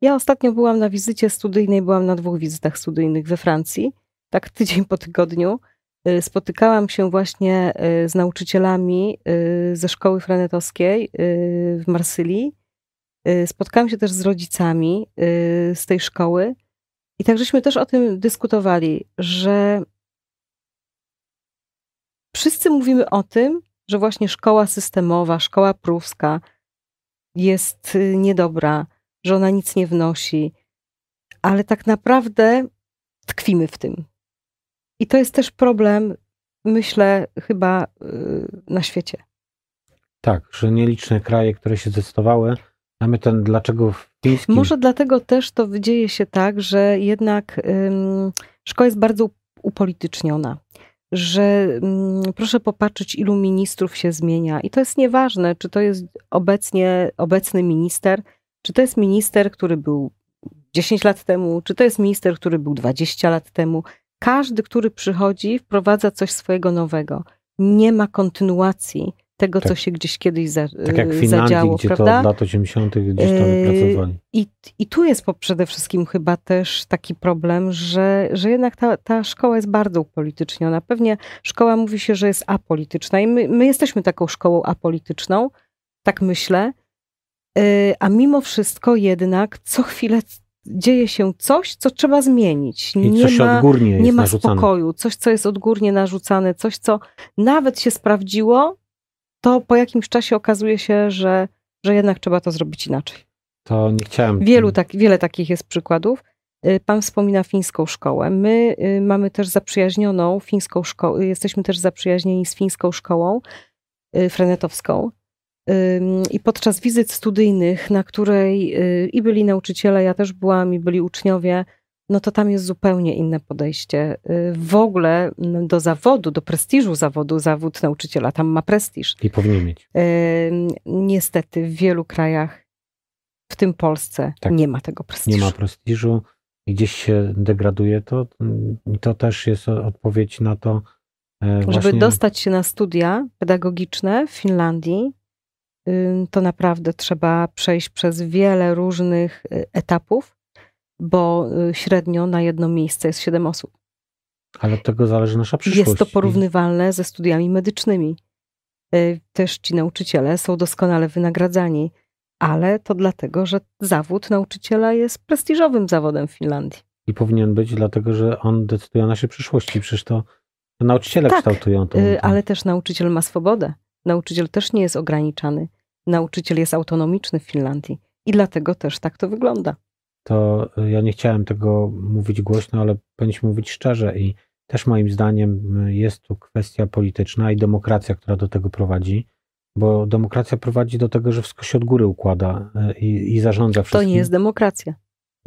Speaker 2: Ja ostatnio byłam na wizycie studyjnej, byłam na dwóch wizytach studyjnych we Francji, tak tydzień po tygodniu. Y, spotykałam się właśnie y, z nauczycielami y, ze szkoły frenetowskiej w Marsylii. Spotkałam się też z rodzicami z tej szkoły. I tak żeśmy też o tym dyskutowali, że wszyscy mówimy o tym, że właśnie szkoła systemowa, szkoła pruska jest niedobra, że ona nic nie wnosi, ale tak naprawdę tkwimy w tym. I to jest też problem, myślę, chyba y, na świecie.
Speaker 1: Tak, że nieliczne kraje, które się zdecydowały, mamy ten dlaczego w fińskim...
Speaker 2: Może dlatego też to dzieje się tak, że jednak ym, szkoła jest bardzo upolityczniona że ym, proszę popatrzeć, ilu ministrów się zmienia. I to jest nieważne, czy to jest obecnie obecny minister, czy to jest minister, który był 10 lat temu, czy to jest minister, który był 20 lat temu. Każdy, który przychodzi, wprowadza coś swojego nowego. Nie ma kontynuacji tego, tak. co się gdzieś kiedyś za,
Speaker 1: tak jak w Finlandii, zadziało,
Speaker 2: gdzie
Speaker 1: prawda? to od lat 80. gdzieś tam yy, pracowali.
Speaker 2: I, I tu jest przede wszystkim chyba też taki problem, że, że jednak ta, ta szkoła jest bardzo upolityczniona. Pewnie szkoła mówi się, że jest apolityczna i my, my jesteśmy taką szkołą apolityczną, tak myślę, yy, a mimo wszystko jednak co chwilę dzieje się coś, co trzeba zmienić.
Speaker 1: I nie coś ma, odgórnie jest
Speaker 2: nie ma
Speaker 1: narzucane.
Speaker 2: spokoju, coś, co jest odgórnie narzucane, coś, co nawet się sprawdziło, to po jakimś czasie okazuje się, że, że jednak trzeba to zrobić inaczej.
Speaker 1: To nie chciałem.
Speaker 2: Wielu tak, wiele takich jest przykładów. Y, pan wspomina fińską szkołę. My y, mamy też zaprzyjaźnioną fińską szkołę, jesteśmy też zaprzyjaźnieni z fińską szkołą y, frenetowską. I podczas wizyt studyjnych, na której i byli nauczyciele, ja też byłam, i byli uczniowie, no to tam jest zupełnie inne podejście. W ogóle do zawodu, do prestiżu zawodu, zawód nauczyciela tam ma prestiż.
Speaker 1: I powinien mieć.
Speaker 2: Niestety w wielu krajach, w tym Polsce, tak. nie ma tego prestiżu.
Speaker 1: Nie ma prestiżu i gdzieś się degraduje to. I to też jest odpowiedź na to.
Speaker 2: E, właśnie... Żeby dostać się na studia pedagogiczne w Finlandii, to naprawdę trzeba przejść przez wiele różnych y, etapów, bo y, średnio na jedno miejsce jest 7 osób.
Speaker 1: Ale od tego zależy nasza przyszłość.
Speaker 2: Jest to porównywalne ze studiami medycznymi. Y, też ci nauczyciele są doskonale wynagradzani, ale to dlatego, że zawód nauczyciela jest prestiżowym zawodem w Finlandii.
Speaker 1: I powinien być, dlatego że on decyduje o naszej przyszłości. Przecież to, to nauczyciele tak, kształtują to.
Speaker 2: Ale też nauczyciel ma swobodę. Nauczyciel też nie jest ograniczany. Nauczyciel jest autonomiczny w Finlandii i dlatego też tak to wygląda.
Speaker 1: To ja nie chciałem tego mówić głośno, ale powinniśmy mówić szczerze i też moim zdaniem jest tu kwestia polityczna i demokracja, która do tego prowadzi, bo demokracja prowadzi do tego, że wszystko się od góry układa e, i, i zarządza wszystkim.
Speaker 2: To nie jest demokracja.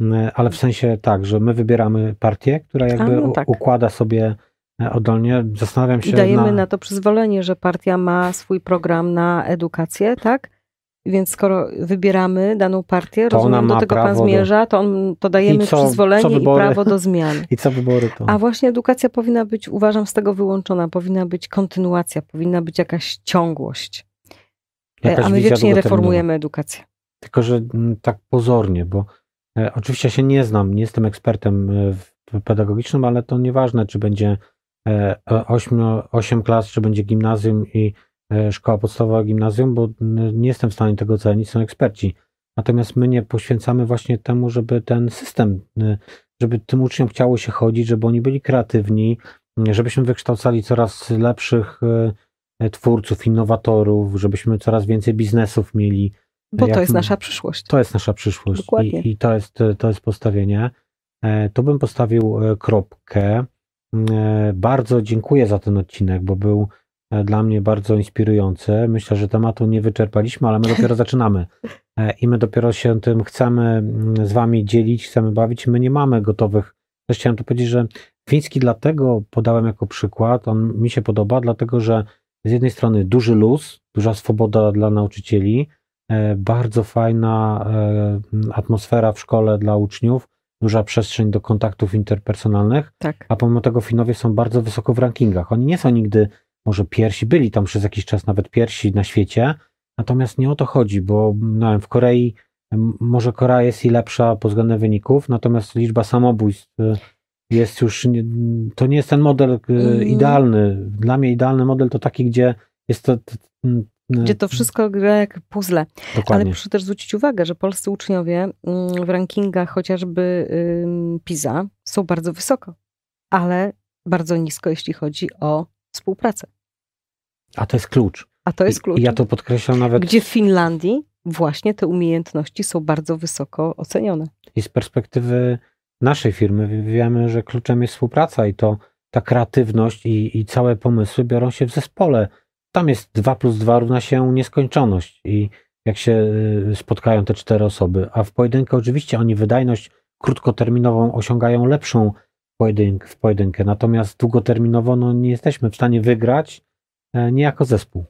Speaker 1: E, ale w sensie tak, że my wybieramy partię, która jakby no tak. układa sobie E, oddolnie. Zastanawiam się.
Speaker 2: I dajemy na... na to przyzwolenie, że partia ma swój program na edukację, tak? Więc skoro wybieramy daną partię, to rozumiem, do tego pan zmierza, to, on, to dajemy co, przyzwolenie co i prawo do zmian. (laughs)
Speaker 1: I co wybory to?
Speaker 2: A właśnie edukacja powinna być, uważam, z tego wyłączona. Powinna być kontynuacja, powinna być jakaś ciągłość. Jakaś A my wiecznie reformujemy edukację.
Speaker 1: Tylko, że mm, tak pozornie, bo e, oczywiście się nie znam, nie jestem ekspertem e, pedagogicznym, ale to nieważne, czy będzie 8, e, 8 klas, czy będzie gimnazjum i e, szkoła podstawowa, gimnazjum, bo nie jestem w stanie tego ocenić, są eksperci. Natomiast my nie poświęcamy właśnie temu, żeby ten system, żeby tym uczniom chciało się chodzić, żeby oni byli kreatywni, żebyśmy wykształcali coraz lepszych e, twórców, innowatorów, żebyśmy coraz więcej biznesów mieli.
Speaker 2: Bo to jest nasza przyszłość.
Speaker 1: To jest nasza przyszłość Dokładnie. I, i to, jest, to jest postawienie. Tu bym postawił kropkę. E, bardzo dziękuję za ten odcinek, bo był e, dla mnie bardzo inspirujący. Myślę, że tematu nie wyczerpaliśmy, ale my dopiero (laughs) zaczynamy. E, I my dopiero się tym chcemy mm, z Wami dzielić, chcemy bawić. My nie mamy gotowych. Też chciałem tu powiedzieć, że fiński dlatego podałem jako przykład. On mi się podoba, dlatego że z jednej strony duży luz, duża swoboda dla nauczycieli, bardzo fajna atmosfera w szkole dla uczniów duża przestrzeń do kontaktów interpersonalnych,
Speaker 2: tak.
Speaker 1: a pomimo tego Finowie są bardzo wysoko w rankingach. Oni nie są nigdy może pierwsi, byli tam przez jakiś czas nawet pierwsi na świecie, natomiast nie o to chodzi, bo no wiem, w Korei może Korea jest i lepsza pod względem wyników, natomiast liczba samobójstw y, jest już, to nie jest ten model mm. idealny. Dla mnie idealny model to taki, gdzie jest to
Speaker 2: gdzie to wszystko gra jak puzzle. Dokładnie. Ale proszę też zwrócić uwagę, że polscy uczniowie mm, w rankingach chociażby PISA są bardzo wysoko, ale bardzo nisko, jeśli chodzi o współpracę.
Speaker 1: A to jest klucz.
Speaker 2: A to jest klucz.
Speaker 1: I ja to podkreślam nawet.
Speaker 2: Gdzie w Finlandii właśnie te umiejętności są bardzo wysoko ocenione.
Speaker 1: I z perspektywy naszej firmy wiemy, że kluczem jest współpraca i to ta kreatywność i, i całe pomysły biorą się w zespole tam jest 2 plus 2 równa się nieskończoność i jak się y, spotkają te cztery osoby, a w pojedynkę oczywiście oni wydajność krótkoterminową osiągają lepszą pojedynk, w pojedynkę, natomiast długoterminowo no, nie jesteśmy w stanie wygrać nie jako zespół.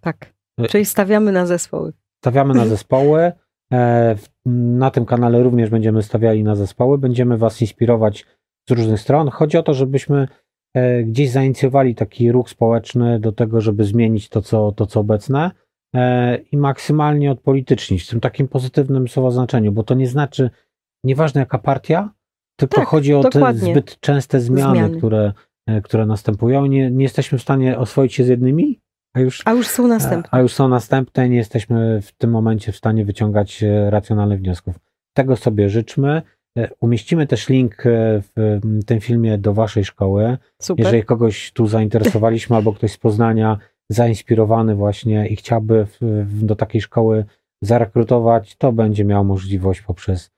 Speaker 2: Tak, e, czyli stawiamy na zespoły.
Speaker 1: Stawiamy na (laughs) zespoły. E, na tym kanale również będziemy stawiali na zespoły. Będziemy Was inspirować z różnych stron. Chodzi o to, żebyśmy gdzieś zainicjowali taki ruch społeczny do tego, żeby zmienić to, co, to, co obecne i maksymalnie odpolitycznić w tym takim pozytywnym słowa znaczeniu, bo to nie znaczy, nieważne jaka partia, tylko tak, chodzi o dokładnie. te zbyt częste zmiany, zmiany. Które, które następują. Nie, nie jesteśmy w stanie oswoić się z jednymi, a już,
Speaker 2: a już są następne.
Speaker 1: A już są następne, nie jesteśmy w tym momencie w stanie wyciągać e, racjonalnych wniosków. Tego sobie życzmy. E, umieścimy też link e, w tym filmie do Waszej szkoły. Super. Jeżeli kogoś tu zainteresowaliśmy, (laughs) albo ktoś z Poznania zainspirowany właśnie i chciałby do takiej szkoły zarekrutować, to będzie miał możliwość poprzez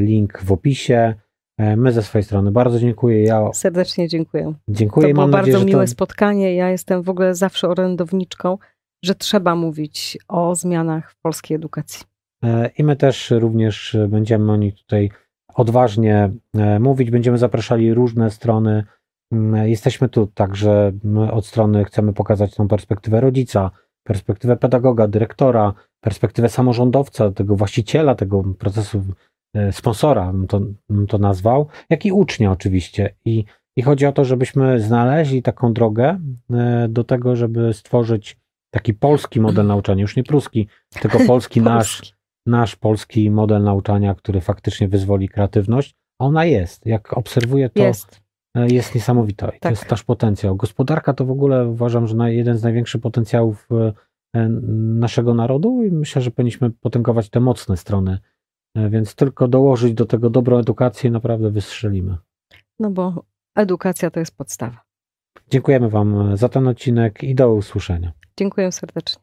Speaker 1: link w opisie. E, my ze swojej strony bardzo dziękuję. Ja
Speaker 2: serdecznie dziękuję.
Speaker 1: Dziękuję.
Speaker 2: To było bardzo nadzieję, miłe to... spotkanie. Ja jestem w ogóle zawsze orędowniczką, że trzeba mówić o zmianach w polskiej edukacji.
Speaker 1: E, I my też również będziemy o nich tutaj odważnie e, mówić. Będziemy zapraszali różne strony. Mm, jesteśmy tu także od strony chcemy pokazać tą perspektywę rodzica, perspektywę pedagoga, dyrektora, perspektywę samorządowca, tego właściciela tego procesu sponsora, bym to, bym to nazwał, jak i ucznia oczywiście. I, I chodzi o to, żebyśmy znaleźli taką drogę e, do tego, żeby stworzyć taki polski model nauczania, już nie pruski, tylko (laughs) polski nasz, nasz polski model nauczania, który faktycznie wyzwoli kreatywność. A ona jest. Jak obserwuję to, jest, e, jest niesamowita. tak. To jest nasz potencjał. Gospodarka to w ogóle uważam, że jeden z największych potencjałów naszego narodu i myślę, że powinniśmy potęgować te mocne strony E, więc tylko dołożyć do tego dobrą edukację naprawdę wystrzelimy.
Speaker 2: No bo edukacja to jest podstawa.
Speaker 1: Dziękujemy Wam za ten odcinek i do usłyszenia.
Speaker 2: Dziękuję serdecznie.